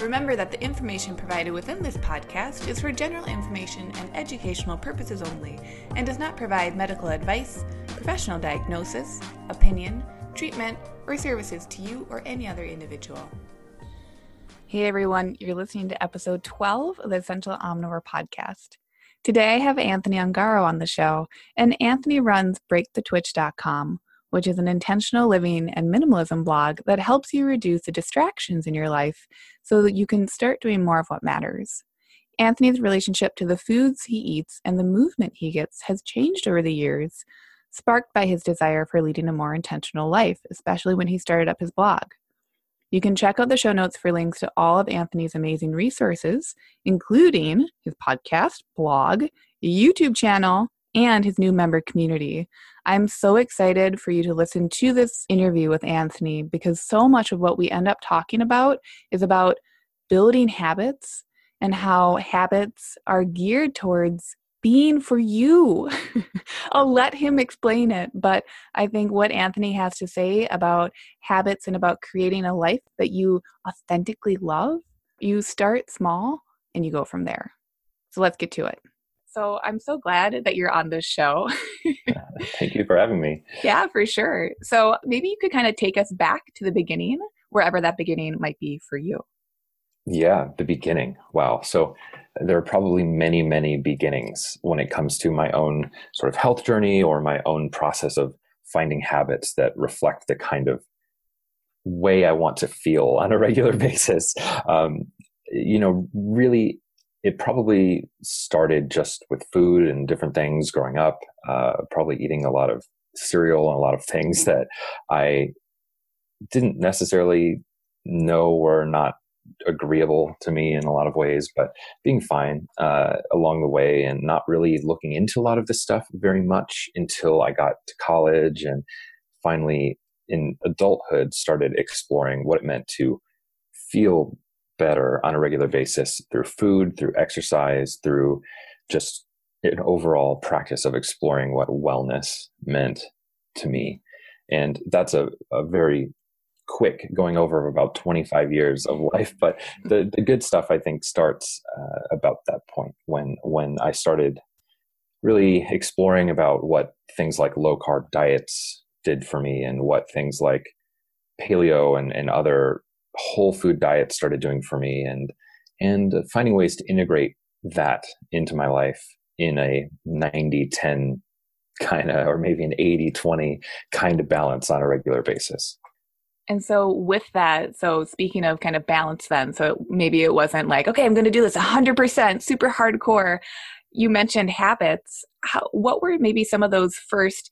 Remember that the information provided within this podcast is for general information and educational purposes only and does not provide medical advice, professional diagnosis, opinion, treatment, or services to you or any other individual. Hey everyone, you're listening to episode 12 of the Essential Omnivore podcast. Today I have Anthony Ongaro on the show, and Anthony runs breakthetwitch.com which is an intentional living and minimalism blog that helps you reduce the distractions in your life so that you can start doing more of what matters. Anthony's relationship to the foods he eats and the movement he gets has changed over the years, sparked by his desire for leading a more intentional life, especially when he started up his blog. You can check out the show notes for links to all of Anthony's amazing resources, including his podcast, blog, YouTube channel, and his new member community. I'm so excited for you to listen to this interview with Anthony because so much of what we end up talking about is about building habits and how habits are geared towards being for you. I'll let him explain it, but I think what Anthony has to say about habits and about creating a life that you authentically love, you start small and you go from there. So let's get to it. So I'm so glad that you're on this show. Thank you for having me. Yeah, for sure. So maybe you could kind of take us back to the beginning, wherever that beginning might be for you. Yeah, the beginning. Wow. So there are probably many, many beginnings when it comes to my own sort of health journey or my own process of finding habits that reflect the kind of way I want to feel on a regular basis. Um, you know, really it probably started just with food and different things growing up, uh, probably eating a lot of cereal and a lot of things that I didn't necessarily know were not agreeable to me in a lot of ways, but being fine uh, along the way and not really looking into a lot of this stuff very much until I got to college and finally in adulthood started exploring what it meant to feel better on a regular basis through food, through exercise, through just an overall practice of exploring what wellness meant to me. And that's a, a very quick going over of about 25 years of life. But the, the good stuff, I think, starts uh, about that point when, when I started really exploring about what things like low carb diets did for me and what things like paleo and, and other whole food diet started doing for me and and finding ways to integrate that into my life in a 90 10 kind of or maybe an 80 20 kind of balance on a regular basis. And so with that so speaking of kind of balance then so maybe it wasn't like okay i'm going to do this 100% super hardcore. You mentioned habits. How, what were maybe some of those first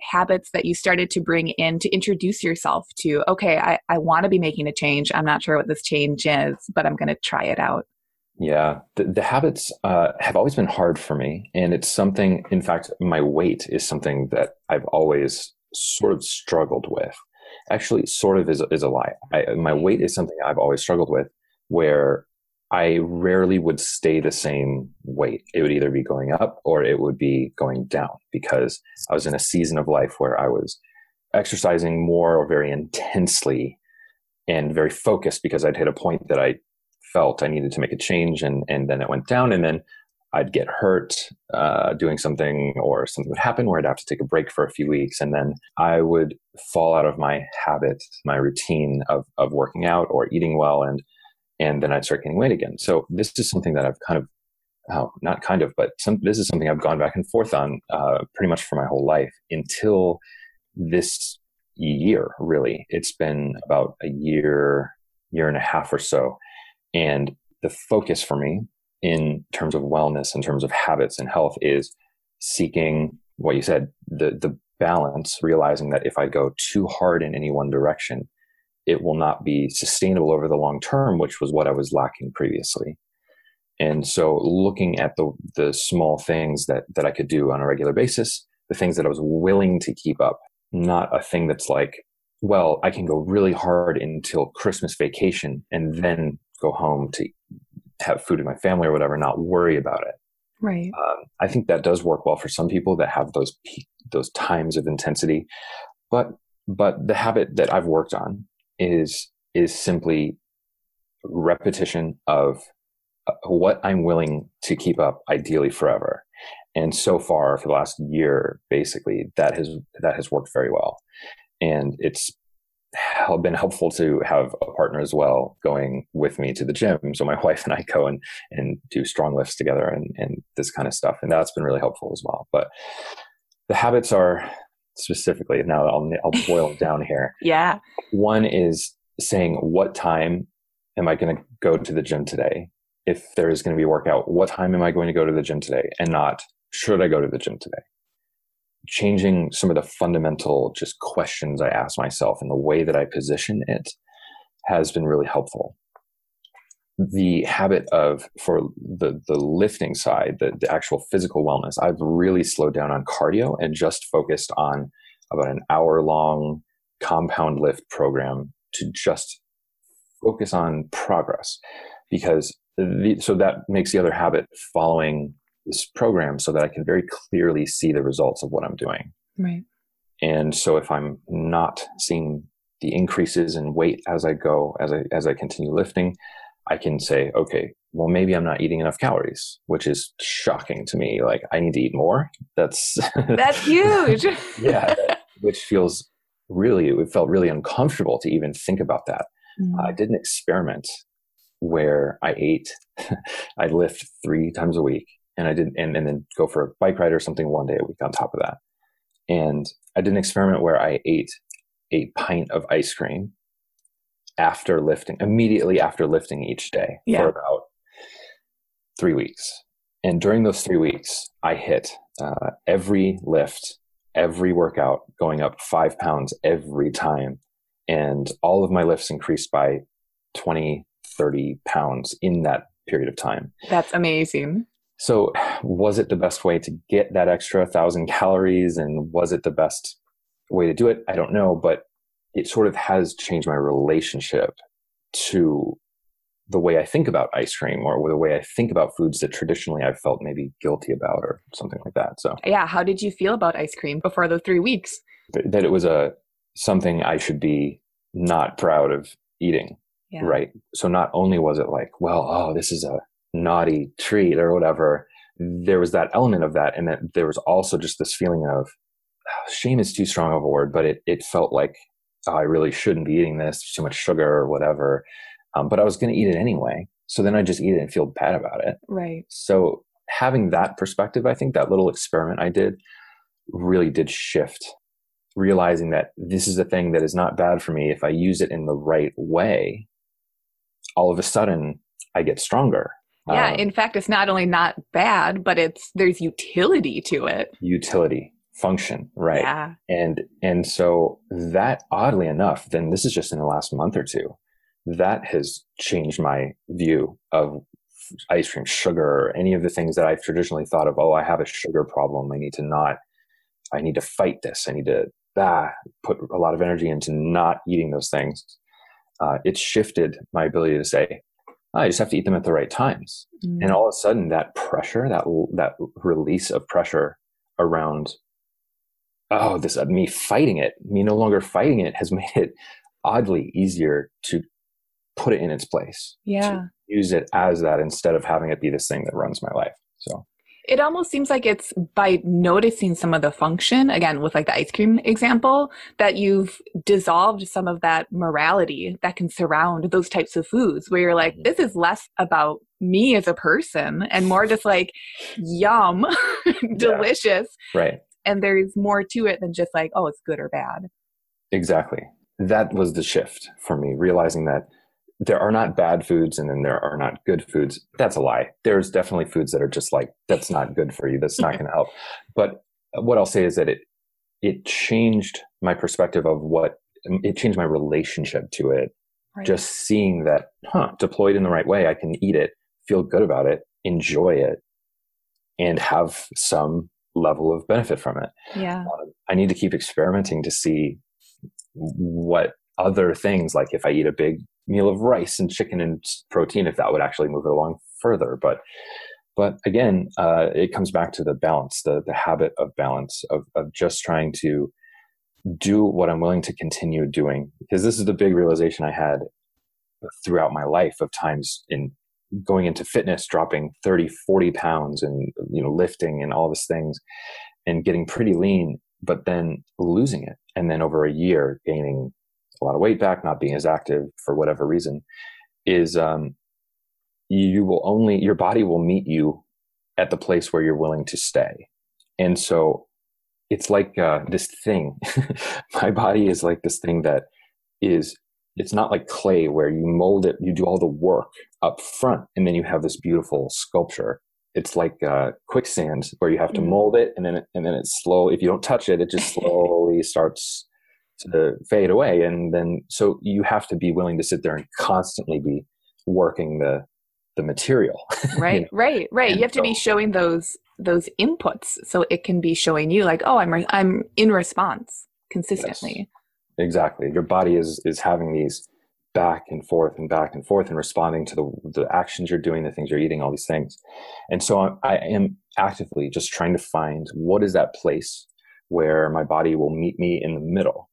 habits that you started to bring in to introduce yourself to okay i, I want to be making a change. I'm not sure what this change is but i'm going to try it out. Yeah. The, the habits uh, have always been hard for me and it's something in fact my weight is something that i've always sort of struggled with. Actually sort of is, is a lie. I, my weight is something i've always struggled with where I rarely would stay the same weight. It would either be going up or it would be going down because I was in a season of life where I was exercising more or very intensely and very focused because I'd hit a point that I felt I needed to make a change and, and then it went down and then I'd get hurt uh, doing something or something would happen where I'd have to take a break for a few weeks and then I would fall out of my habit, my routine of, of working out or eating well and and then I'd start gaining weight again. So this is something that I've kind of, oh, not kind of, but some, this is something I've gone back and forth on uh, pretty much for my whole life until this year. Really, it's been about a year, year and a half or so, and the focus for me in terms of wellness, in terms of habits and health, is seeking what you said the the balance, realizing that if I go too hard in any one direction, it will not be sustainable over the long term, which was what I was lacking previously. And so looking at the the small things that that I could do on a regular basis, the things that I was willing to keep up, not a thing that's like, well, I can go really hard until Christmas vacation and then go home to have food in my family or whatever, not worry about it. Right. Um, I think that does work well for some people that have those those times of intensity, but but the habit that I've worked on is is simply repetition of uh, what I'm willing to keep up, ideally forever. And so far, for the last year, basically, that has that has worked very well, and it's been helpful to have a partner as well going with me to the gym. So my wife and I go and, and do strong lifts together and, and this kind of stuff. And that's been really helpful as well. But the habits are specifically, now I'll, I'll boil it down here. Yeah. One is saying, what time am I going to go to the gym today? If there is going to be a workout, what time am I going to go to the gym today? And not, should I go to the gym today? changing some of the fundamental just questions I ask myself and the way that I position it has been really helpful. The habit of for the the lifting side, the, the actual physical wellness, I've really slowed down on cardio and just focused on about an hour long compound lift program to just focus on progress because the, so that makes the other habit following this program so that I can very clearly see the results of what I'm doing. Right. And so if I'm not seeing the increases in weight as I go, as I as I continue lifting, I can say, okay, well maybe I'm not eating enough calories, which is shocking to me. Like I need to eat more. That's That's huge. yeah, which feels really it felt really uncomfortable to even think about that. Mm. I did an experiment where I ate, I lift three times a week and I did and, and then go for a bike ride or something one day a week on top of that. And I did an experiment where I ate a pint of ice cream after lifting, immediately after lifting each day yeah. for about three weeks. And during those three weeks, I hit uh, every lift, every workout going up five pounds every time. And all of my lifts increased by 20, 30 pounds in that period of time. That's amazing. So, was it the best way to get that extra thousand calories? And was it the best way to do it? I don't know, but it sort of has changed my relationship to the way I think about ice cream or the way I think about foods that traditionally I've felt maybe guilty about or something like that. So, yeah, how did you feel about ice cream before those three weeks? That it was a something I should be not proud of eating. Yeah. Right. So not only was it like, well, oh, this is a naughty treat or whatever, there was that element of that. And that there was also just this feeling of oh, shame is too strong of a word, but it, it felt like oh, I really shouldn't be eating this, too much sugar or whatever. Um, but I was going to eat it anyway. So then I just eat it and feel bad about it. Right. So having that perspective, I think that little experiment I did really did shift, realizing that this is a thing that is not bad for me. If I use it in the right way, all of a sudden I get stronger. Yeah, um, in fact, it's not only not bad, but it's there's utility to it. Utility, function, right? Yeah. And and so that oddly enough, then this is just in the last month or two, that has changed my view of ice cream, sugar, or any of the things that I've traditionally thought of. Oh, I have a sugar problem. I need to not. I need to fight this. I need to ah, put a lot of energy into not eating those things. Uh, it's shifted my ability to say, I just have to eat them at the right times. Mm. And all of a sudden, that pressure, that that release of pressure around, oh, this uh, me fighting it, me no longer fighting it, has made it oddly easier to put it in its place. Yeah, use it as that instead of having it be this thing that runs my life. So it almost seems like it's by noticing some of the function again with like the ice cream example that you've dissolved some of that morality that can surround those types of foods where you're like mm-hmm. this is less about me as a person and more just like yum delicious yeah. right and there's more to it than just like oh it's good or bad exactly that was the shift for me realizing that there are not bad foods and then there are not good foods. That's a lie. There's definitely foods that are just like, that's not good for you. That's not going to help. But what I'll say is that it, it changed my perspective of what, um, it changed my relationship to it. Right. Just seeing that, huh, deployed in the right way, I can eat it, feel good about it, enjoy it, and have some level of benefit from it. Yeah. Um, I need to keep experimenting to see what other things, like if I eat a big meal of rice and chicken and protein, if that would actually move it along further. But but again, uh, it comes back to the balance, the the habit of balance of of just trying to do what I'm willing to continue doing. Because this is the big realization I had throughout my life of times in going into fitness, dropping 30, 40 pounds and, you know, lifting and all these things and getting pretty lean, but then losing it. And then over a year, gaining a lot of weight back, not being as active for whatever reason is, um, you will only, your body will meet you at the place where you're willing to stay. And so it's like uh, this thing. My body is like this thing that is it's not like clay where you mold it, you do all the work up front, and then you have this beautiful sculpture. It's like uh, quicksand where you have to mm-hmm. mold it, and then it, and then it's slow. If you don't touch it, it just slowly starts to fade away, and then so you have to be willing to sit there and constantly be working the the material. Right, you know? right, right. And you have to be showing those those inputs so it can be showing you like, oh, I'm re- I'm in response consistently. Yes. Exactly. Your body is is having these back and forth and back and forth and responding to the the actions you're doing, the things you're eating, all these things. And so I, I am actively just trying to find what is that place where my body will meet me in the middle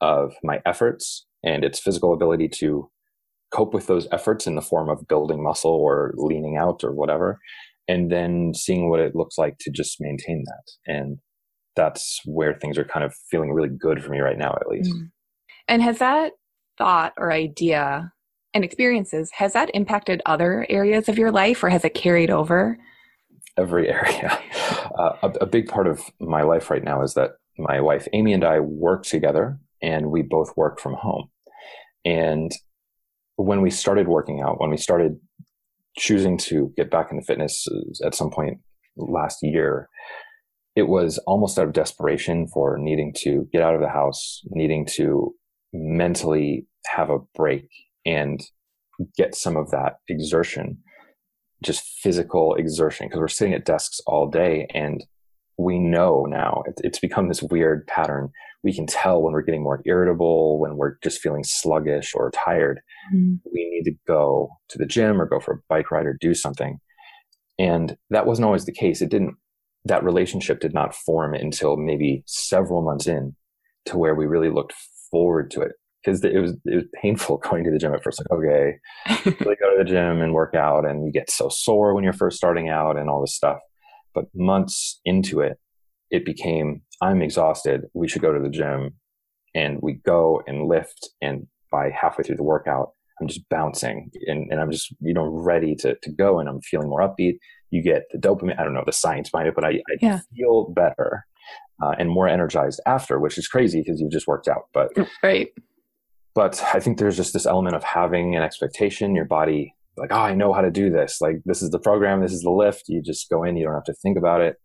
of my efforts and its physical ability to cope with those efforts in the form of building muscle or leaning out or whatever and then seeing what it looks like to just maintain that and that's where things are kind of feeling really good for me right now, at least. Mm. And has that thought or idea and experiences, has that impacted other areas of your life or has it carried over? Every area. Uh, a, a big part of my life right now is that my wife, Amy, and I work together and we both work from home. And when we started working out, when we started choosing to get back into fitness uh, at some point last year, it was almost out of desperation for needing to get out of the house, needing to mentally have a break and get some of that exertion, just physical exertion, because we're sitting at desks all day and we know now it's become this weird pattern. We can tell when we're getting more irritable, when we're just feeling sluggish or tired. Mm. We need to go to the gym or go for a bike ride or do something. And that wasn't always the case. It didn't that relationship did not form until maybe several months in to where we really looked forward to it. Because it was it was painful going to the gym at first like okay really go to the gym and work out and you get so sore when you're first starting out and all this stuff. But months into it it became i'm exhausted. We should go to the gym. And we go and lift and by halfway through the workout i'm just bouncing and, and i'm just you know ready to, to go and i'm feeling more upbeat you get the dopamine. I don't know the science behind it, but I, I yeah. feel better uh, and more energized after, which is crazy because you've just worked out. But mm, right. But I think there's just this element of having an expectation. Your body, like, oh, I know how to do this. Like, this is the program. This is the lift. You just go in. You don't have to think about it,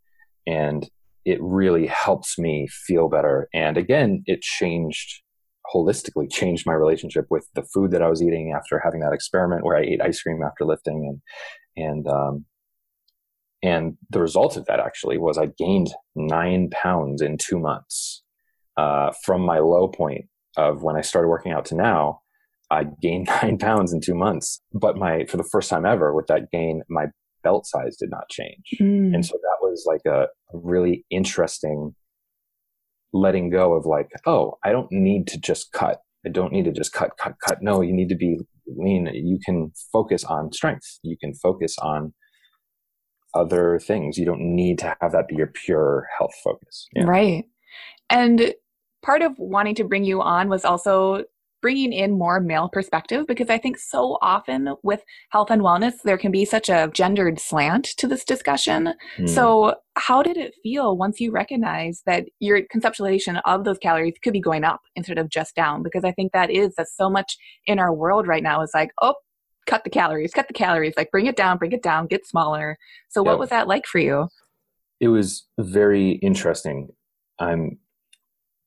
and it really helps me feel better. And again, it changed holistically changed my relationship with the food that I was eating after having that experiment where I ate ice cream after lifting and and um, and the result of that actually was I gained nine pounds in two months uh, from my low point of when I started working out to now. I gained nine pounds in two months, but my for the first time ever with that gain, my belt size did not change, mm. and so that was like a, a really interesting letting go of like, oh, I don't need to just cut. I don't need to just cut, cut, cut. No, you need to be lean. You can focus on strength. You can focus on other things. You don't need to have that be your pure health focus. Yeah. Right. And part of wanting to bring you on was also bringing in more male perspective because I think so often with health and wellness, there can be such a gendered slant to this discussion. Mm. So, how did it feel once you recognized that your conceptualization of those calories could be going up instead of just down? Because I think that is that so much in our world right now is like, oh, cut the calories, cut the calories, like bring it down, bring it down, get smaller. So, what was that like for you? It was very interesting. I'm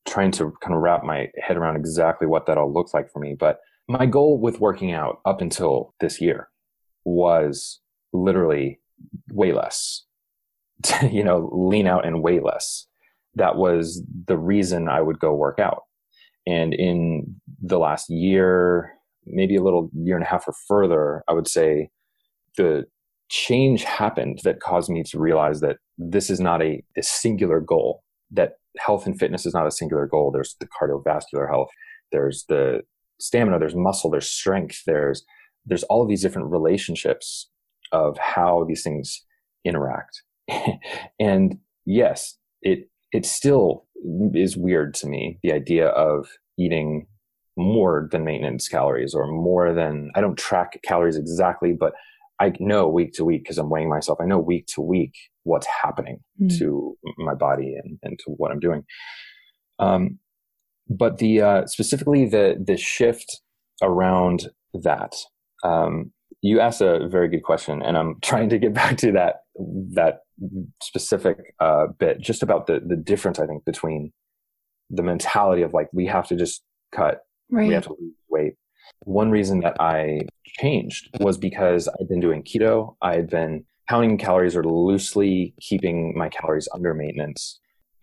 trying to kind of wrap my head around exactly what that all looks like for me. But my goal with working out up until this year was literally way less. you know, lean out and weigh less. That was the reason I would go work out. And in the last year, maybe a little year and a half or further, I would say the change happened that caused me to realize that this is not a, a singular goal, that health and fitness is not a singular goal. There's the cardiovascular health, there's the stamina, there's muscle, there's strength, there's there's all of these different relationships of how these things interact. and yes, it it still is weird to me the idea of eating more than maintenance calories or more than I don't track calories exactly, but I know week to week because I'm weighing myself. I know week to week what's happening mm. to my body and, and to what I'm doing. Um, but the uh, specifically the the shift around that. Um, you asked a very good question, and I'm trying to get back to that that specific uh, bit, just about the the difference I think between the mentality of like we have to just cut, right. we have to lose weight. One reason that I changed was because I'd been doing keto. I had been counting calories or loosely keeping my calories under maintenance.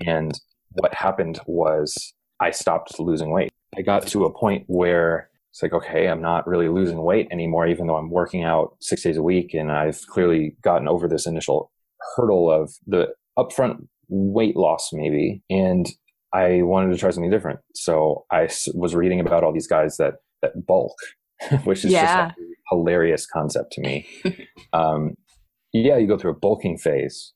And what happened was I stopped losing weight. I got to a point where it's like, okay, I'm not really losing weight anymore, even though I'm working out six days a week. And I've clearly gotten over this initial hurdle of the upfront weight loss, maybe. And I wanted to try something different. So I was reading about all these guys that, that bulk, which is yeah. just a hilarious concept to me. um, yeah, you go through a bulking phase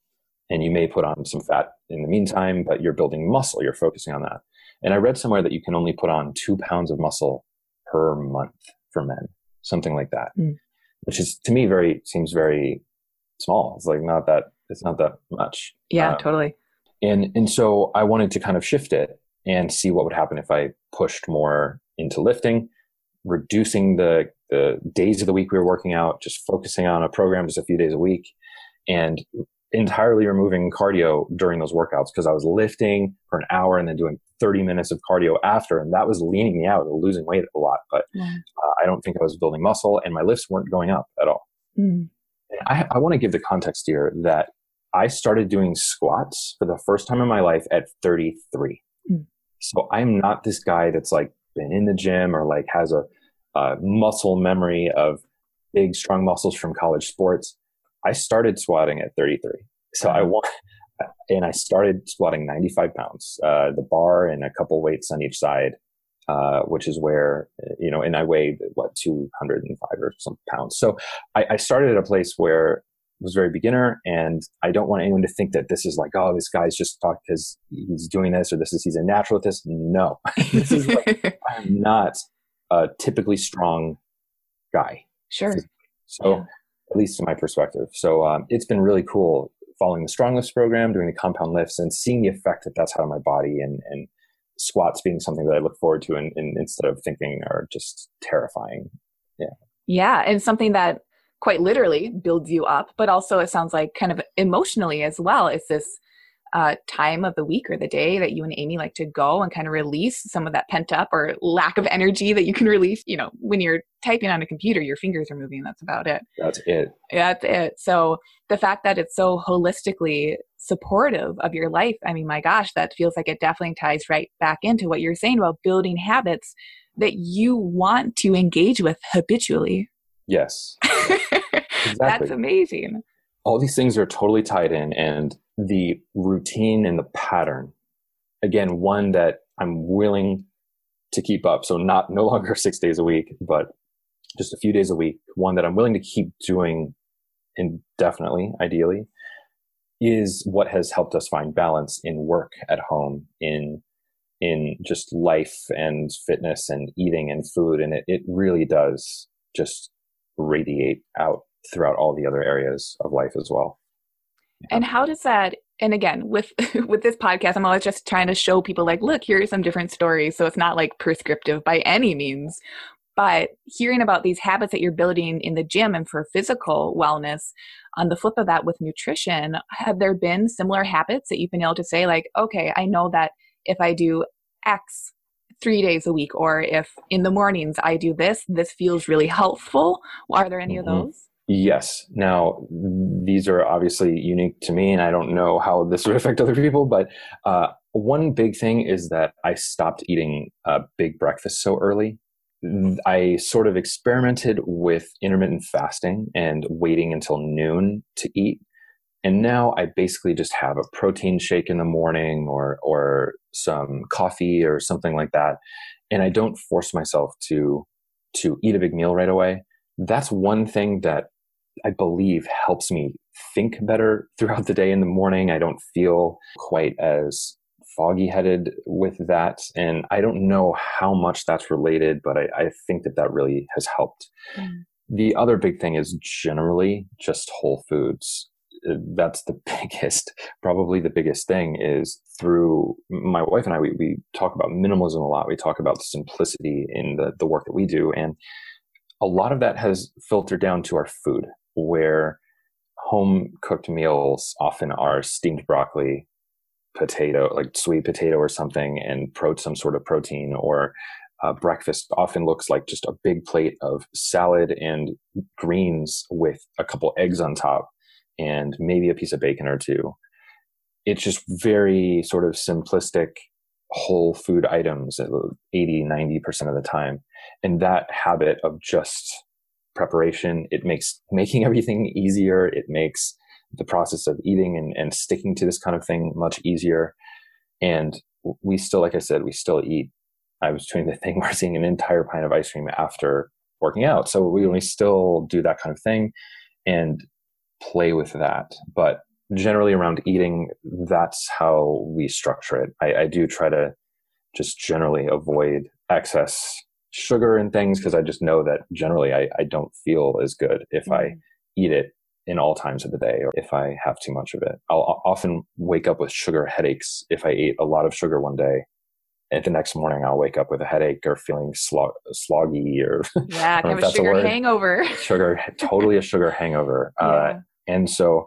and you may put on some fat in the meantime, but you're building muscle. You're focusing on that. And I read somewhere that you can only put on two pounds of muscle per month for men, something like that, mm. which is to me very seems very small. It's like not that it's not that much. Yeah, um, totally. And and so I wanted to kind of shift it and see what would happen if I pushed more into lifting, reducing the the days of the week we were working out, just focusing on a program just a few days a week, and entirely removing cardio during those workouts because I was lifting for an hour and then doing 30 minutes of cardio after, and that was leaning me out, losing weight a lot. But yeah. uh, I don't think I was building muscle, and my lifts weren't going up at all. Mm. I, I want to give the context here that I started doing squats for the first time in my life at 33. Mm. So I'm not this guy that's like been in the gym or like has a, a muscle memory of big, strong muscles from college sports. I started squatting at 33. So I want, and I started squatting 95 pounds, uh, the bar and a couple weights on each side, uh, which is where, you know, and I weighed what, 205 or some pounds. So I, I started at a place where was very beginner and I don't want anyone to think that this is like, oh, this guy's just talk because he's doing this or this is, he's a natural at this. No, this is like, I'm not a typically strong guy. Sure. So yeah at least in my perspective. So um, it's been really cool following the StrongLifts program, doing the compound lifts, and seeing the effect that that's had on my body, and and squats being something that I look forward to, and, and instead of thinking are just terrifying. Yeah. Yeah, and something that quite literally builds you up, but also it sounds like kind of emotionally as well. It's this uh, time of the week or the day that you and Amy like to go and kind of release some of that pent up or lack of energy that you can release. You know, when you're typing on a computer, your fingers are moving. That's about it. That's it. Yeah, that's it. So the fact that it's so holistically supportive of your life, I mean, my gosh, that feels like it definitely ties right back into what you're saying about building habits that you want to engage with habitually. Yes. Exactly. That's amazing. All these things are totally tied in and the routine and the pattern. Again, one that I'm willing to keep up. So not no longer six days a week, but just a few days a week. One that I'm willing to keep doing indefinitely, ideally, is what has helped us find balance in work, at home, in in just life and fitness and eating and food. And it, it really does just radiate out throughout all the other areas of life as well. And how does that and again with with this podcast i'm always just trying to show people like look here are some different stories so it's not like prescriptive by any means but hearing about these habits that you're building in the gym and for physical wellness on the flip of that with nutrition have there been similar habits that you've been able to say like okay i know that if i do x three days a week or if in the mornings i do this this feels really helpful are there any mm-hmm. of those Yes. Now, these are obviously unique to me, and I don't know how this would affect other people. But uh, one big thing is that I stopped eating a big breakfast so early. I sort of experimented with intermittent fasting and waiting until noon to eat. And now I basically just have a protein shake in the morning or or some coffee or something like that. And I don't force myself to to eat a big meal right away. That's one thing that I believe helps me think better throughout the day in the morning. I don't feel quite as foggy headed with that. And I don't know how much that's related, but I, I think that that really has helped. Mm. The other big thing is generally just whole foods. Uh, that's the biggest, probably the biggest thing is through my wife and I, we, we talk about minimalism a lot. We talk about simplicity in the, the work that we do. And a lot of that has filtered down to our food where home cooked meals often are steamed broccoli, potato, like sweet potato or something, and pro- some sort of protein, or uh, breakfast often looks like just a big plate of salad and greens with a couple eggs on top and maybe a piece of bacon or two. It's just very sort of simplistic whole food items 80 90% of the time and that habit of just preparation. It makes making everything easier. It makes the process of eating and, and sticking to this kind of thing much easier. And we still, like I said, we still eat. I was doing the thing where seeing an entire pint of ice cream after working out. So we, we still do that kind of thing and play with that. But generally around eating, that's how we structure it. I, I do try to just generally avoid excess sugar and things because I just know that generally I, I don't feel as good if mm-hmm. I eat it in all times of the day or if I have too much of it. I'll often wake up with sugar headaches if I ate a lot of sugar one day. And the next morning, I'll wake up with a headache or feeling slog, sloggy or yeah, kind of a sugar a hangover. sugar, totally a sugar hangover. Uh, yeah. Uh, and so,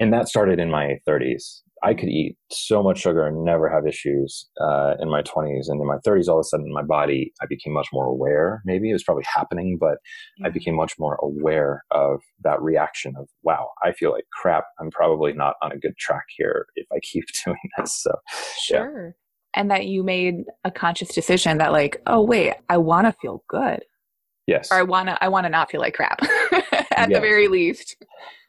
and that started in my 30s. I could eat so much sugar and never have issues uh, in my 20s. And in my 30s, all of a sudden, my body, I became much more aware. Maybe it was probably happening, but yeah. I became much more aware of that reaction of, wow, I feel like crap. I'm probably not on a good track here if I keep doing this. So, sure. Yeah. And that you made a conscious decision that, like, oh, wait, I want to feel good. Yes. Or I want to, I want to not feel like crap at yes. the very least.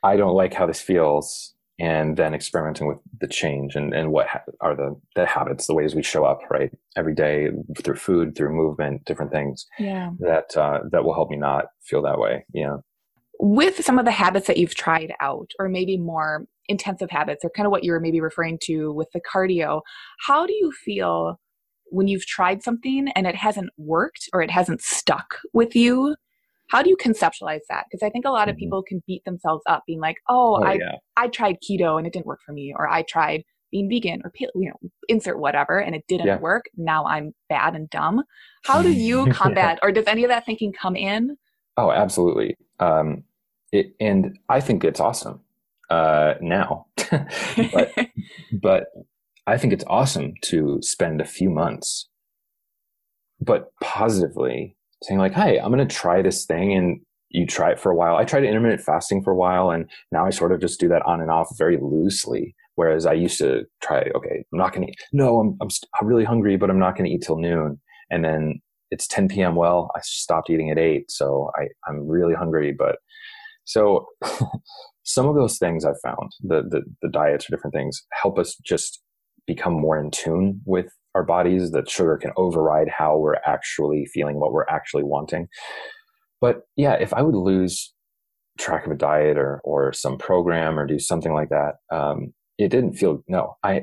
I don't like how this feels and then experimenting with the change and, and what ha- are the, the habits, the ways we show up, right, every day through food, through movement, different things. Yeah. That uh, that will help me not feel that way. Yeah. With some of the habits that you've tried out, or maybe more intensive habits, or kind of what you were maybe referring to with the cardio, how do you feel when you've tried something and it hasn't worked or it hasn't stuck with you? How do you conceptualize that because i think a lot of mm-hmm. people can beat themselves up being like oh, oh i yeah. i tried keto and it didn't work for me or i tried being vegan or you know insert whatever and it didn't yeah. work now i'm bad and dumb how do you combat or does any of that thinking come in oh absolutely um it, and i think it's awesome uh now but but i think it's awesome to spend a few months but positively saying like, "Hey, I'm going to try this thing," and you try it for a while. I tried intermittent fasting for a while, and now I sort of just do that on and off very loosely. Whereas I used to try, okay, I'm not going to eat. No, I'm, I'm, I'm really hungry, but I'm not going to eat till noon. And then it's 10 p.m. Well, I stopped eating at eight, so I, I'm really hungry. But so some of those things I've found, the, the the diets or different things, help us just become more in tune with our bodies that sugar can override how we're actually feeling what we're actually wanting. But yeah if i would lose track of a diet or or some program or do something like that um, it didn't feel no i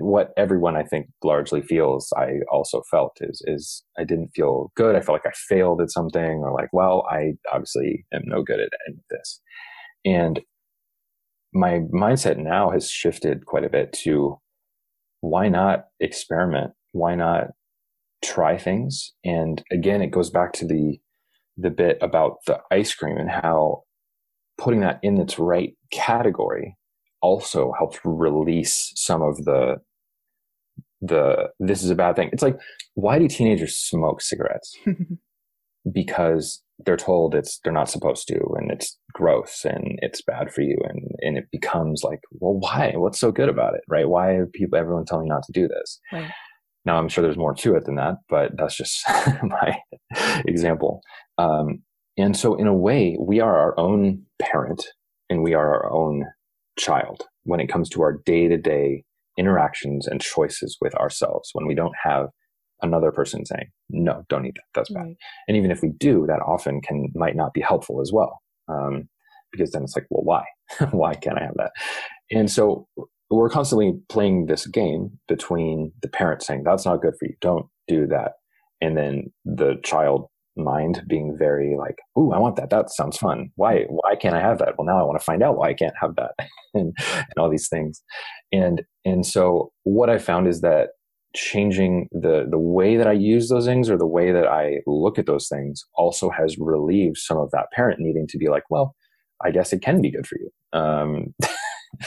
what everyone i think largely feels i also felt is is i didn't feel good. I felt like i failed at something or like well i obviously am no good at any of this. And my mindset now has shifted quite a bit to why not experiment? Why not try things? And again, it goes back to the the bit about the ice cream and how putting that in its right category also helps release some of the the this is a bad thing. It's like why do teenagers smoke cigarettes? because they're told it's they're not supposed to and it's gross and it's bad for you and and it becomes like well why? What's so good about it? Right? Why are people everyone telling you not to do this? Right. now i'm sure there's more to it than that but that's just my example. Um, and so in a way we are our own parent and we are our own child when it comes to our day-to-day interactions and choices with ourselves when we don't have another person saying no don't eat that. That's bad. Right. and even if we do that often can might not be helpful as well um, because then it's like well why? Why can't i have that? And so we're constantly playing this game between the parent saying that's not good for you. Don't do that. And then the child mind being very like ooh i want that. That sounds fun. Why why can't i have that? Well now i want to find out why i can't have that. And, and all these things. And and so what i found is that changing the the way that I use those things or the way that I look at those things also has relieved some of that parent needing to be like, well, I guess it can be good for you. Um,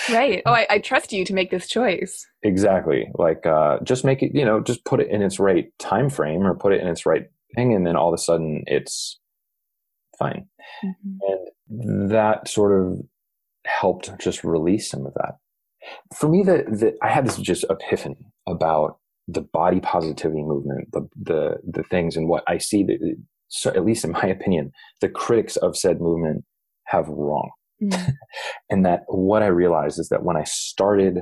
Right. Oh, I, I trust you to make this choice. exactly. Like, uh, just make it, you know, just put it in its right time frame or put it in its right thing, and then all of a sudden it's fine. And that sort of helped just release some of that. For me, that the, I had this just epiphany about the body positivity movement, the the the things, and what I see that, so at least in my opinion, the critics of said movement have wrong. Mhm. And that what I realized is that when I started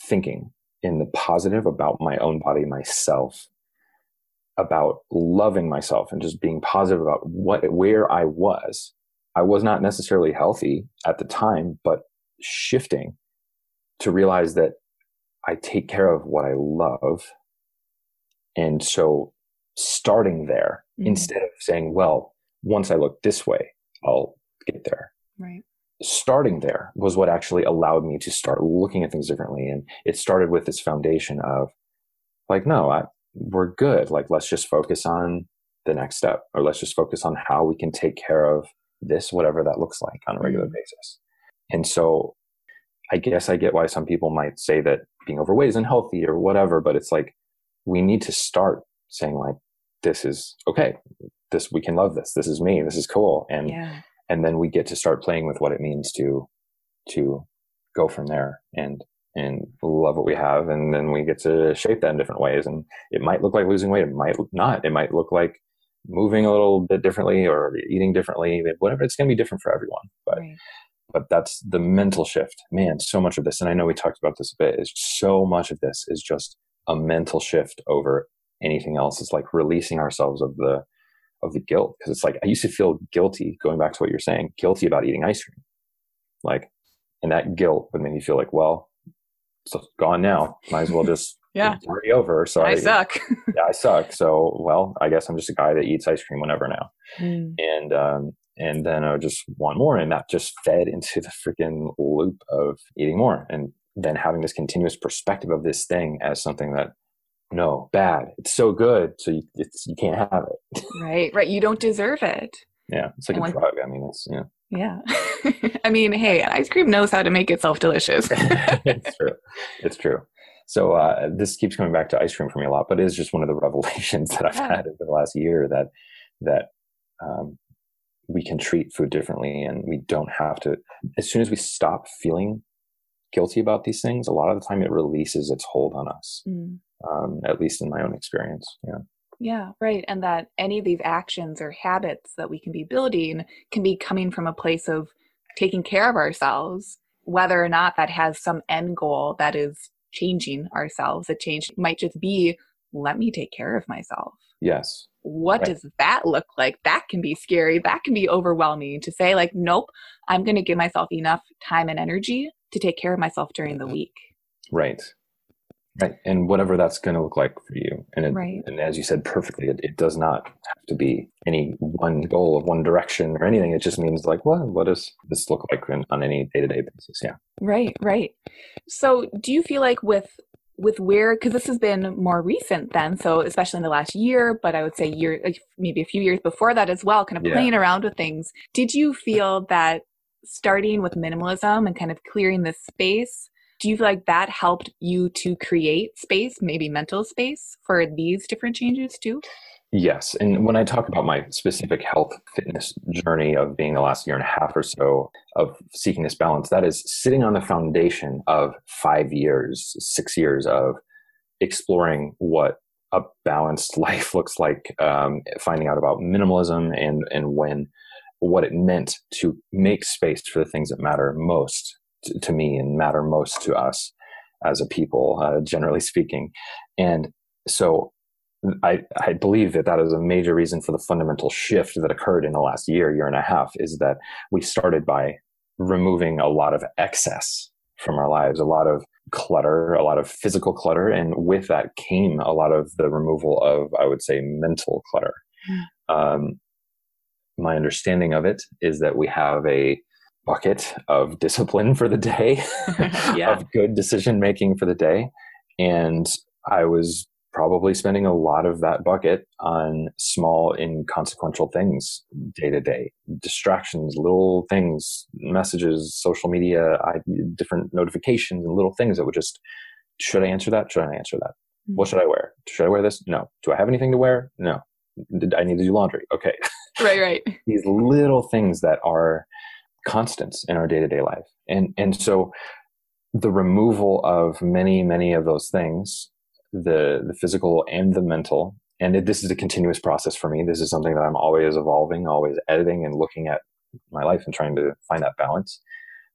thinking in the positive about my own body, myself, about loving myself and just being positive about what where I was, I was not necessarily healthy at the time, but shifting to realize that I take care of what I love. And so starting there Mhm. instead of saying, well, once I look this way, I'll get there Right. starting there was what actually allowed me to start looking at things differently. And it started with this foundation of like, no, I, we're good. Like, let's just focus on the next step, or let's just focus on how we can take care of this, whatever that looks like on a regular Mhm. basis. And so I guess I get why some people might say that being overweight isn't healthy or whatever, but it's like we need to start saying like, this is okay. This, we can love this. This is me. This is cool. And Yeah. and then we get to start playing with what it means to to go from there and and love what we have and then we get to shape that in different ways and it might look like losing weight it might not it might look like moving a little bit differently or eating differently whatever it's going to be different for everyone but Right. But that's the mental shift. Man so much of this and i know we talked about this a bit is so much of this is just a mental shift over anything else. It's like releasing ourselves of the of the guilt because it's like i used to feel guilty going back to what you're saying guilty about eating ice cream. Like and that guilt would make me feel like well it's gone now. Might as well just Yeah. it's already over so I suck. yeah i suck so well i guess i'm just a guy that eats ice cream whenever now Mm. and um and then I would just want more, and that just fed into the freaking loop of eating more, and then having this continuous perspective of this thing as something that no bad, it's so good, so you it's you can't have it. Right. Right. You don't deserve it. Yeah, it's like And a drug. I mean, it's yeah, Yeah. I mean, hey, ice cream knows how to make itself delicious. it's true, it's true. So uh, this keeps coming back to ice cream for me a lot, but it is just one of the revelations that I've Yeah. had over the last year that that um, we can treat food differently, and we don't have to. As soon as we stop feeling guilty about these things, a lot of the time it releases its hold on us. Mm. Um, at least in my own experience. Yeah. Yeah, right. And that any of these actions or habits that we can be building can be coming from a place of taking care of ourselves, whether or not that has some end goal that is changing ourselves. A change might just be, let me take care of myself. Yes. What Right. does that look like? That can be scary. That can be overwhelming to say, like, nope, I'm going to give myself enough time and energy to take care of myself during the mm-hmm. week. Right. Right. And whatever that's going to look like for you. And, it, Right. and as you said perfectly, it, it does not have to be any one goal of one direction or anything. It just means like, well, what does this look like in, on any day to day basis? Yeah. Right, right. So, do you feel like with with where because this has been more recent then, so especially in the last year, but I would say year like maybe a few years before that as well, kind of Yeah. playing around with things. Did you feel that starting with minimalism and kind of clearing this space, do you feel like that helped you to create space, maybe mental space for these different changes too? Yes. And when I talk about my specific health fitness journey of being the last year and a half or so of seeking this balance, that is sitting on the foundation of five years, six years of exploring what a balanced life looks like, um, finding out about minimalism and, and when what it meant to make space for the things that matter most to, to me and matter most to us as a people, uh, generally speaking. And so I, I believe that that is a major reason for the fundamental shift that occurred in the last year, year and a half, is that we started by removing a lot of excess from our lives, a lot of clutter, a lot of physical clutter. And with that came a lot of the removal of, I would say, mental clutter. Mm. Um, my understanding of it is that we have a bucket of discipline for the day, yeah. of good decision making for the day. And I was probably spending a lot of that bucket on small inconsequential things day to day. Distractions little things messages social media I, different notifications and little things that would just should i answer that? Should i answer that? Mm-hmm. what should i wear? Should i wear this? No. Do i have anything to wear? No. Did i need to do laundry. Okay. Right right. These little things that are constants in our day-to-day life. And and so the removal of many many of those things the the physical and the mental and it, this is a continuous process for me. This is something that i'm always evolving always editing and looking at my life and trying to find that balance.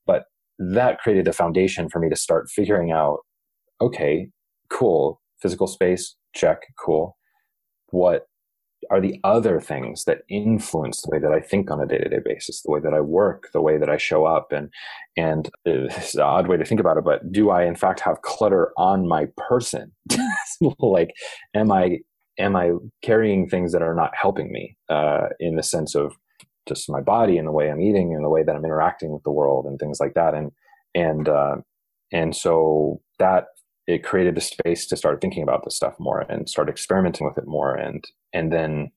But that created the foundation for me to start figuring out okay cool physical space check cool what are the other things that influence the way that I think on a day to day basis, the way that I work, the way that I show up, and and it's an odd way to think about it, but do I in fact have clutter on my person? like, am I am I carrying things that are not helping me uh, in the sense of just my body and the way I'm eating and the way that I'm interacting with the world and things like that, and and uh, and so that it created a space to start thinking about this stuff more and start experimenting with it more and and then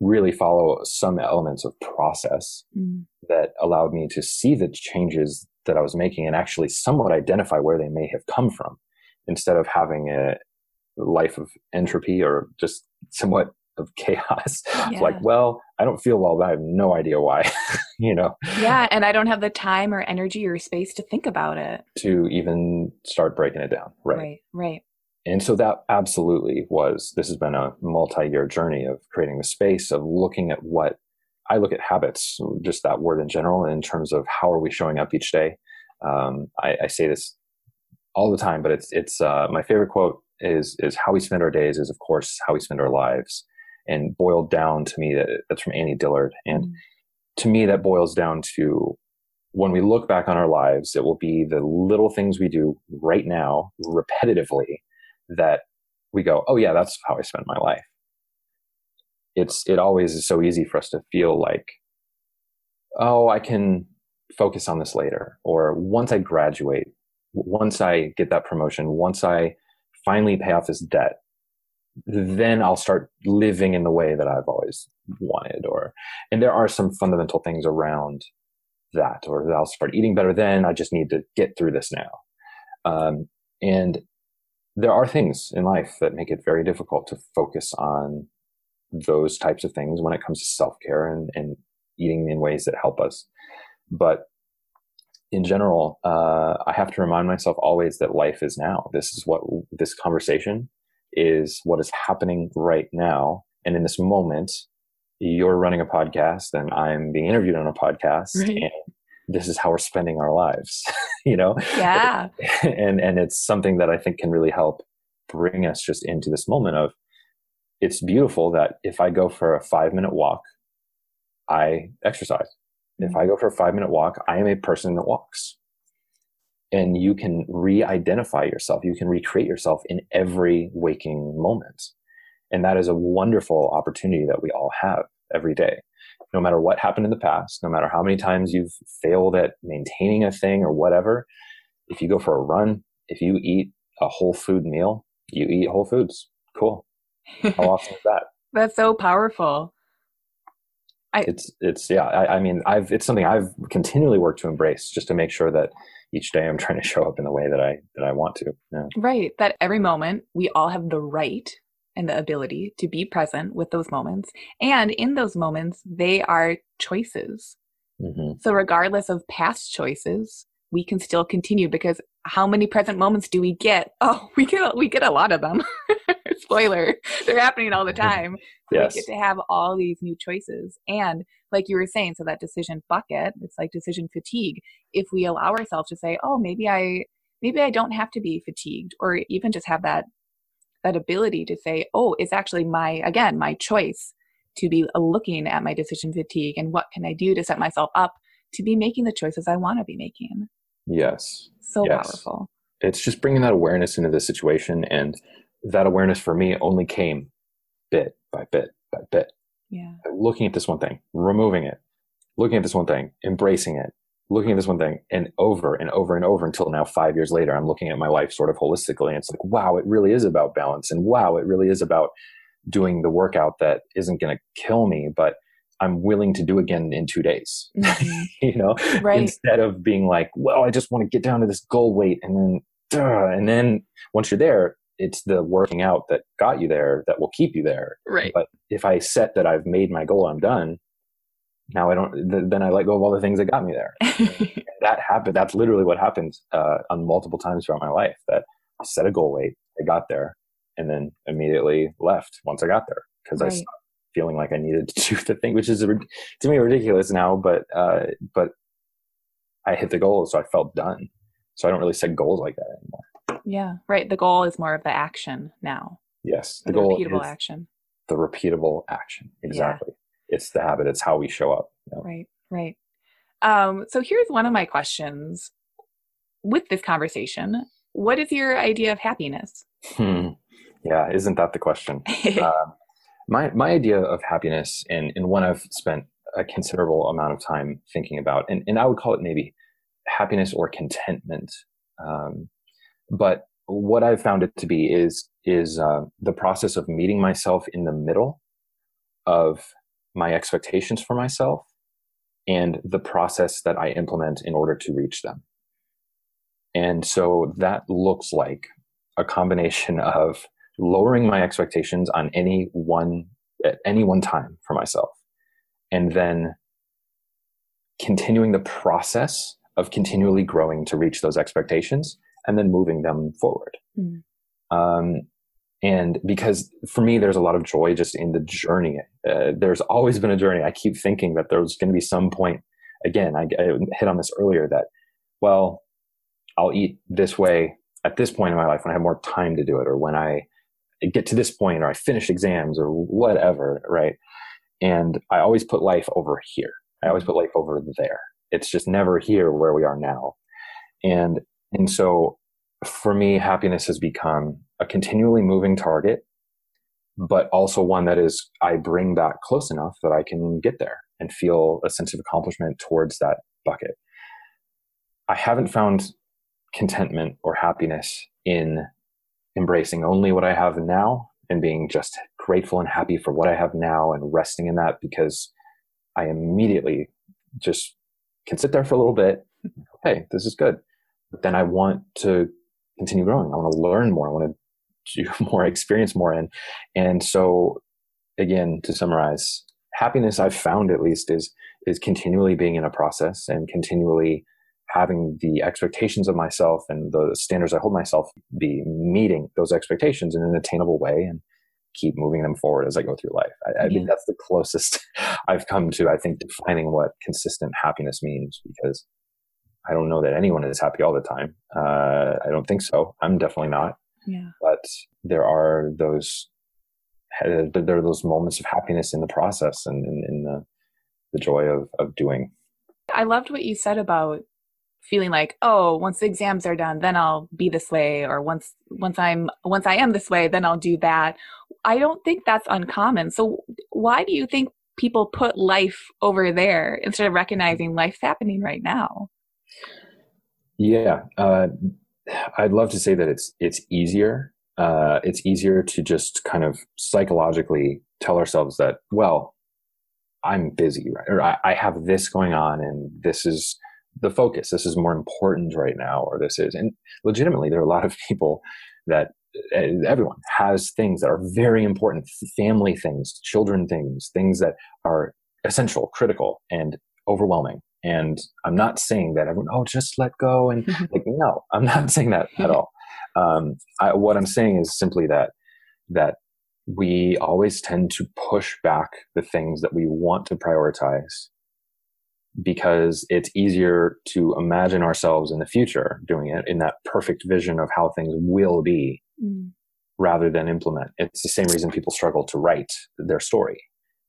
really follow some elements of process mm. that allowed me to see the changes that I was making and actually somewhat identify where they may have come from instead of having a life of entropy or just somewhat of chaos. Yeah. like, well, I don't feel well, but I have no idea why, you know? Yeah. And I don't have the time or energy or space to think about it. To even start breaking it down. Right. Right. Right. And so that absolutely was, this has been a multi year journey of creating the space of looking at what I look at habits, just that word in general, in terms of how are we showing up each day. Um, I, I, say this all the time, but it's, it's, uh, my favorite quote is, is how we spend our days is of course how we spend our lives and boiled down to me that that's from Annie Dillard. And mm. to me, that boils down to when we look back on our lives, it will be the little things we do right now repetitively that we go, oh yeah, that's how I spend my life. It's it always is so easy for us to feel like, oh, I can focus on this later, or once I graduate, once I get that promotion, once I finally pay off this debt, then I'll start living in the way that I've always wanted. Or, and there are some fundamental things around that, or I'll start eating better then. I just need to get through this now. Um, and there are things in life that make it very difficult to focus on those types of things when it comes to self care and, and eating in ways that help us. But in general, uh, I have to remind myself always that life is now. This is what this conversation is what is happening right now. And in this moment, you're running a podcast and I'm being interviewed on a podcast. Right. And this is how we're spending our lives, you know? Yeah. and, and it's something that I think can really help bring us just into this moment of it's beautiful that if I go for a five minute walk, I exercise. If mm-hmm. I go for a five minute walk, I am a person that walks and you can re-identify yourself. You can recreate yourself in every waking moment. And that is a wonderful opportunity that we all have every day. No matter what happened in the past no matter how many times you've failed at maintaining a thing or whatever if you go for a run if you eat a whole food meal you eat whole foods. Cool. How awesome is that? That's so powerful. I, it's it's yeah I, I mean i've it's something i've continually worked to embrace just to make sure that each day I'm trying to show up in the way that I that I want to. Yeah. Right. That every moment we all have the right and the ability to be present with those moments. And in those moments, they are choices. Mm-hmm. So, regardless of past choices, we can still continue because how many present moments do we get? Oh, we get we get a lot of them. Spoiler, they're happening all the time. Yes. We get to have all these new choices. And like you were saying, so that decision bucket, it's like decision fatigue. If we allow ourselves to say, oh, maybe I maybe I don't have to be fatigued, or even just have that that ability to say, oh, it's actually my again, my choice to be looking at my decision fatigue and what can I do to set myself up to be making the choices I want to be making. Yes. So yes. powerful. It's just bringing that awareness into the situation. And that awareness for me only came bit by bit by bit. Yeah. Looking at this one thing, removing it, looking at this one thing, embracing it, looking at this one thing, and over and over and over until now, five years later, I'm looking at my life sort of holistically. And it's like, wow, it really is about balance. And wow, it really is about doing the workout that isn't going to kill me, but I'm willing to do again in two days. Mm-hmm. you know, right. instead of being like, well, I just want to get down to this goal weight, and then, duh, and then once you're there, it's the working out that got you there that will keep you there. Right. But if I set that I've made my goal, I'm done. Now I don't. Th- then I let go of all the things that got me there. that happened. That's literally what happened uh, on multiple times throughout my life. That I set a goal weight, I got there, and then immediately left once I got there because right. I stopped feeling like I needed to do the thing, which is to me ridiculous now. But uh, but I hit the goal, so I felt done. So I don't really set goals like that anymore. Yeah, right. The goal is more of the action now. Yes, the, the goal repeatable is action. The repeatable action, exactly. Yeah. It's the habit. It's how we show up. You know? Right, right. Um, so here's one of my questions with this conversation. What is your idea of happiness? Hmm. Yeah, isn't that the question? uh, my my idea of happiness and, and one I've spent a considerable amount of time thinking about, and, and I would call it maybe happiness or contentment. Um, but what I've found it to be is is uh, the process of meeting myself in the middle of my expectations for myself and the process that I implement in order to reach them. And so that looks like a combination of lowering my expectations on any one at any one time for myself and then continuing the process of continually growing to reach those expectations and then moving them forward mm. um, and because for me there's a lot of joy just in the journey uh, there's always been a journey i keep thinking that there's going to be some point again I, I hit on this earlier that well i'll eat this way at this point in my life when i have more time to do it or when i get to this point or I finish exams or whatever, right? And I always put life over here. I always put life over there. It's just never here where we are now. And and so for me, happiness has become a continually moving target, but also one that is I bring back close enough that I can get there and feel a sense of accomplishment towards that bucket. I haven't found contentment or happiness in embracing only what I have now and being just grateful and happy for what I have now and resting in that because I immediately just can sit there for a little bit. Hey, this is good. But then I want to continue growing. I want to learn more. I want to do more, experience more. And, and so again, to summarize, happiness I've found at least is, is continually being in a process and continually having the expectations of myself and the standards I hold myself be meeting those expectations in an attainable way and keep moving them forward as I go through life. I, I yeah. that's the closest I've come to, I think, defining what consistent happiness means because I don't know that anyone is happy all the time. Uh, I don't think so. I'm definitely not. Yeah. But there are those there are those moments of happiness in the process and in, in the the joy of of doing. I loved what you said about feeling like oh once the exams are done then i'll be this way or once once i'm once i am this way then i'll do that i don't think that's uncommon so why do you think people put life over there instead of recognizing life's happening right now yeah uh, i'd love to say that it's it's easier uh, it's easier to just kind of psychologically tell ourselves that well i'm busy right or I, I have this going on and this is the focus. This is more important right now, or this is. And legitimately, there are a lot of people that everyone has things that are very important family things children things things that are essential critical and overwhelming and i'm not saying that everyone oh just let go and like no i'm not saying that at all um, I, what i'm saying is simply that that we always tend to push back the things that we want to prioritize because it's easier to imagine ourselves in the future doing it in that perfect vision of how things will be mm. rather than implement. It's the same reason people struggle to write their story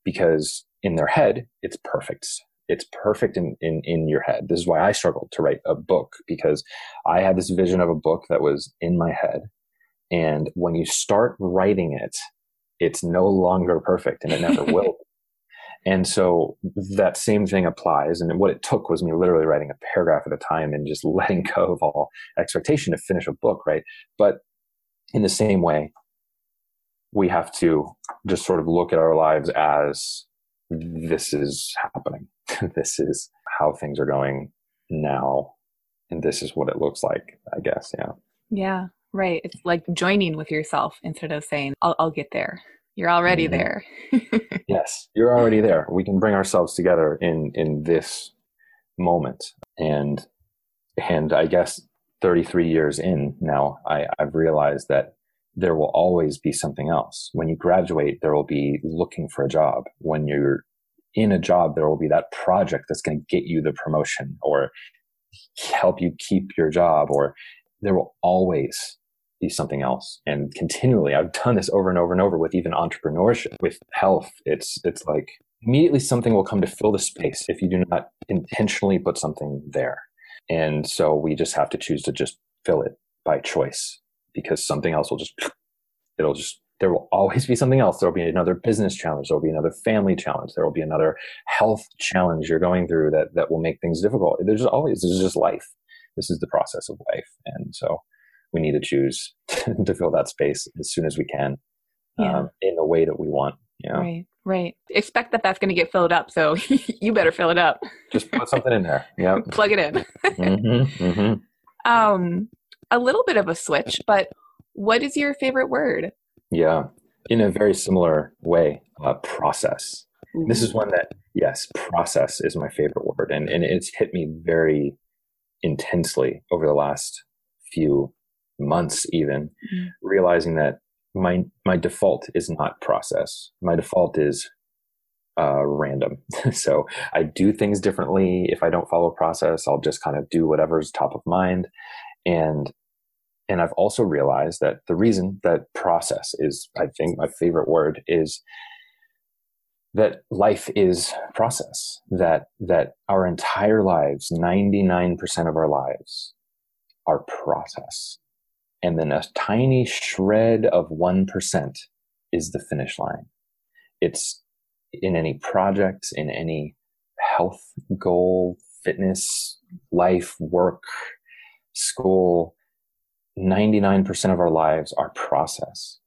because in their head, it's perfect. It's perfect in, in, in your head. This is why I struggled to write a book because I had this vision of a book that was in my head. And when you start writing it, it's no longer perfect and it never will and so that same thing applies. And what it took was me literally writing a paragraph at a time and just letting go of all expectation to finish a book, right? But in the same way, we have to just sort of look at our lives as this is happening. this is how things are going now. And this is what it looks like, I guess. Yeah. Yeah. Right. It's like joining with yourself instead of saying, I'll, I'll get there. You're already mm-hmm. there. yes, you're already there. We can bring ourselves together in in this moment, and and I guess 33 years in now, I, I've realized that there will always be something else. When you graduate, there will be looking for a job. When you're in a job, there will be that project that's going to get you the promotion or help you keep your job, or there will always be something else. And continually i've done this over and over and over with even entrepreneurship. With health it's it's like immediately something will come to fill the space if you do not intentionally put something there. And so we just have to choose to just fill it by choice because something else will just it'll just there will always be something else. There will be another business challenge. There will be another family challenge. There will be another health challenge you're going through that, that will make things difficult. There's just always, this is just life. This is the process of life. And so we need to choose to fill that space as soon as we can yeah. um, in the way that we want. You know? Right, right. Expect that that's going to get filled up, so you better fill it up. Just put something in there. Yeah, plug it in. mm-hmm, mm-hmm. Um, a little bit of a switch, but what is your favorite word? Yeah, in a very similar way, uh, process. Ooh. This is one that yes, process is my favorite word, and and it's hit me very intensely over the last few months even mm-hmm. realizing that my my default is not process my default is uh, random so i do things differently if i don't follow process i'll just kind of do whatever's top of mind and and i've also realized that the reason that process is i think my favorite word is that life is process that that our entire lives 99% of our lives are process and then a tiny shred of 1% is the finish line. It's in any project, in any health goal, fitness, life, work, school, 99% of our lives are process.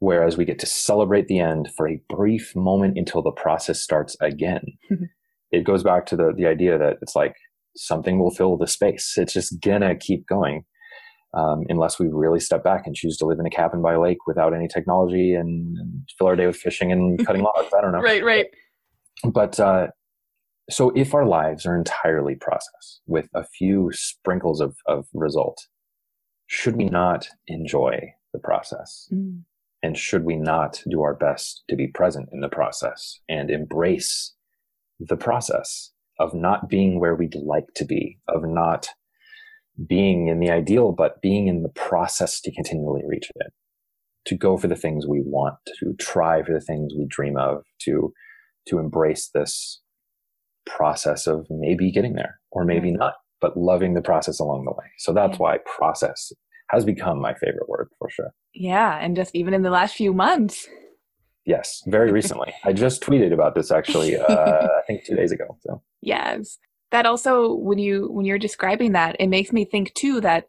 Whereas we get to celebrate the end for a brief moment until the process starts again. it goes back to the, the idea that it's like something will fill the space. It's just gonna keep going um, unless we really step back and choose to live in a cabin by a lake without any technology and, and fill our day with fishing and cutting logs. I don't know. Right, right. But uh, so if our lives are entirely process with a few sprinkles of, of result, should we not enjoy the process? Mm. And should we not do our best to be present in the process and embrace the process of not being where we'd like to be, of not being in the ideal, but being in the process to continually reach it, to go for the things we want, to try for the things we dream of, to to embrace this process of maybe getting there or maybe not, but loving the process along the way. So that's yeah. why process has become my favorite word for sure. Yeah, and just even in the last few months. Yes, very recently. I just tweeted about this actually. Uh, I think two days ago. So yes, that also when you when you're describing that it makes me think too that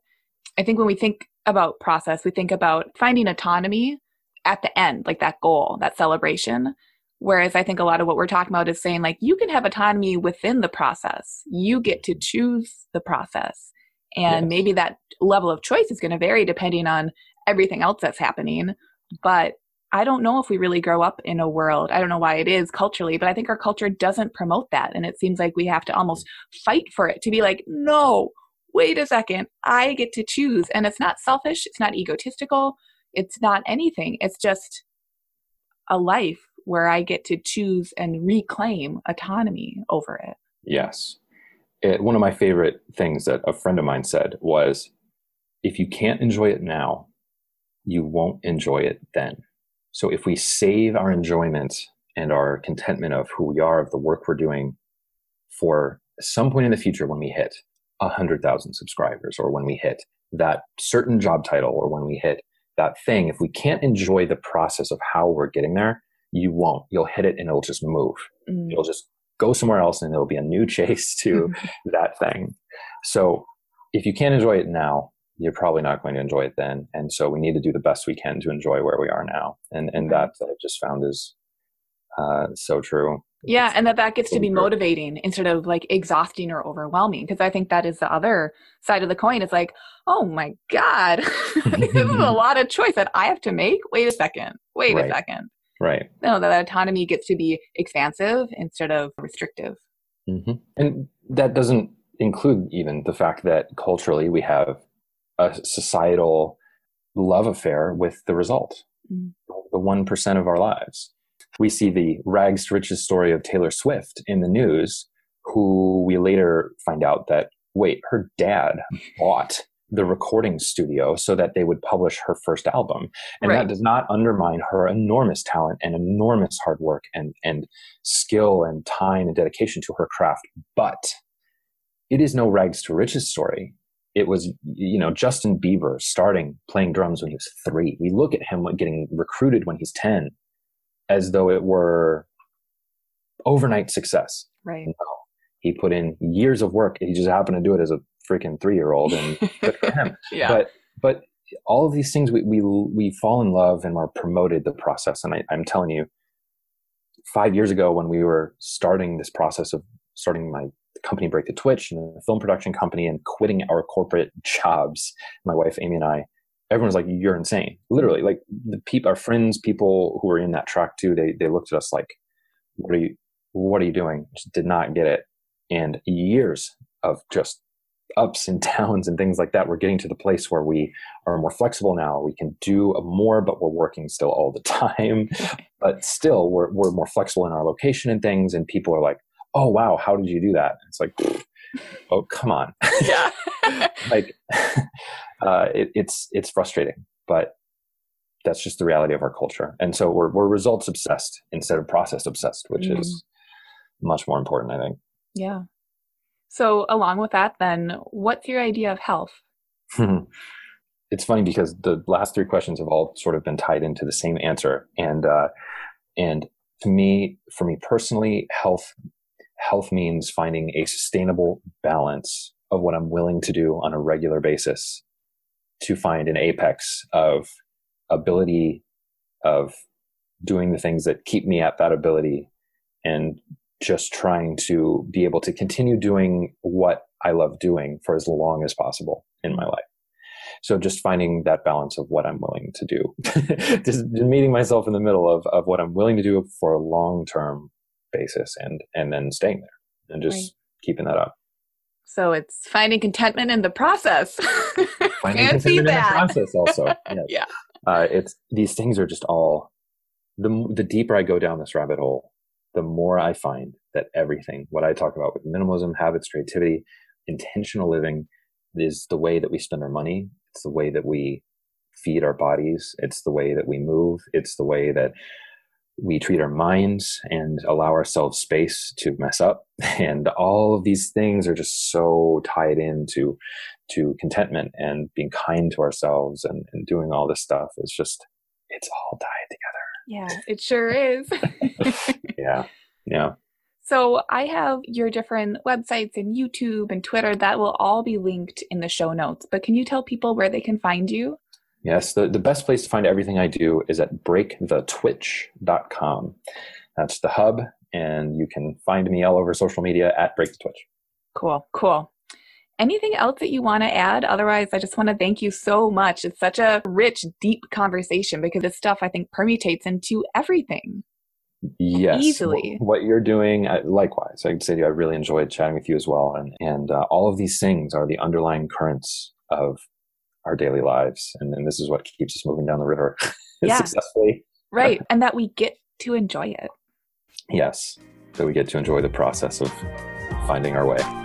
i think when we think about process we think about finding autonomy at the end like that goal that celebration whereas i think a lot of what we're talking about is saying like you can have autonomy within the process you get to choose the process and yes. maybe that level of choice is going to vary depending on everything else that's happening. But I don't know if we really grow up in a world. I don't know why it is culturally, but I think our culture doesn't promote that. And it seems like we have to almost fight for it to be like, no, wait a second, I get to choose. And it's not selfish, it's not egotistical, it's not anything. It's just a life where I get to choose and reclaim autonomy over it. Yes. It, one of my favorite things that a friend of mine said was if you can't enjoy it now, you won't enjoy it then. So if we save our enjoyment and our contentment of who we are, of the work we're doing for some point in the future when we hit 100,000 subscribers or when we hit that certain job title or when we hit that thing, if we can't enjoy the process of how we're getting there, you won't. You'll hit it and it'll just move. Mm. It'll just go somewhere else and it'll be a new chase to that thing. So if you can't enjoy it now, you're probably not going to enjoy it then. And so we need to do the best we can to enjoy where we are now. And and that I've just found is uh, so true. Yeah, and that that gets to be motivating instead of like exhausting or overwhelming. Because I think that is the other side of the coin. It's like, oh my god, this is a lot of choice that I have to make. Wait a second. Wait right. a second. Right. No, that autonomy gets to be expansive instead of restrictive. Mm-hmm. And that doesn't include even the fact that culturally we have a societal love affair with the result, mm. the 1% of our lives. We see the rags to riches story of Taylor Swift in the news, who we later find out that, wait, her dad bought the recording studio so that they would publish her first album. And right. that does not undermine her enormous talent and enormous hard work and, and skill and time and dedication to her craft. But it is no rags to riches story it was you know Justin Bieber starting playing drums when he was three. We look at him getting recruited when he's ten, as though it were overnight success. Right. No, he put in years of work. He just happened to do it as a freaking three year old, and good for him. yeah. But but all of these things we we we fall in love and are promoted the process. And I, I'm telling you, five years ago when we were starting this process of starting my company break the twitch and the film production company and quitting our corporate jobs my wife amy and i everyone was like you're insane literally like the people our friends people who were in that track too they they looked at us like what are you what are you doing just did not get it and years of just ups and downs and things like that we're getting to the place where we are more flexible now. We can do more but we're working still all the time. But still we're, we're more flexible in our location and things and people are like oh wow how did you do that? It's like oh come on. Yeah. Like uh, it, it's it's frustrating but that's just the reality of our culture. And so we're, we're results obsessed instead of process obsessed which mm. is much more important i think. Yeah so along with that then what's your idea of health? It's funny because the last three questions have all sort of been tied into the same answer. And uh, and to me for me personally health health means finding a sustainable balance of what I'm willing to do on a regular basis to find an apex of ability of doing the things that keep me at that ability and just trying to be able to continue doing what I love doing for as long as possible in my life. So just finding that balance of what I'm willing to do, just meeting myself in the middle of, of what I'm willing to do for a long term basis and and then staying there and just right. keeping that up so it's finding contentment in the process finding Fancy contentment that. in the process also yes. yeah uh, it's these things are just all the the deeper i go down this rabbit hole the more i find that everything what i talk about with minimalism habits creativity intentional living is the way that we spend our money. It's the way that we feed our bodies. It's the way that we move. It's the way that we treat our minds and allow ourselves space to mess up. And all of these things are just so tied into to contentment and being kind to ourselves and, and doing all this stuff. It's just it's all tied together yeah it sure is yeah yeah so I have your different websites and YouTube and Twitter that will all be linked in the show notes. But can you tell people where they can find you? Yes, the, the best place to find everything I do is at breakthetwitch.com. That's the hub, and you can find me all over social media at breakthetwitch. Cool, cool. Anything else that you want to add? Otherwise, I just want to thank you so much. It's such a rich, deep conversation because this stuff I think permutates into everything. Yes, easily. What you're doing, likewise. I can say to you, I really enjoyed chatting with you as well, and and uh, all of these things are the underlying currents of our daily lives, and, and this is what keeps us moving down the river yeah. successfully. Right, and that we get to enjoy it. Yes, that we get to enjoy the process of finding our way.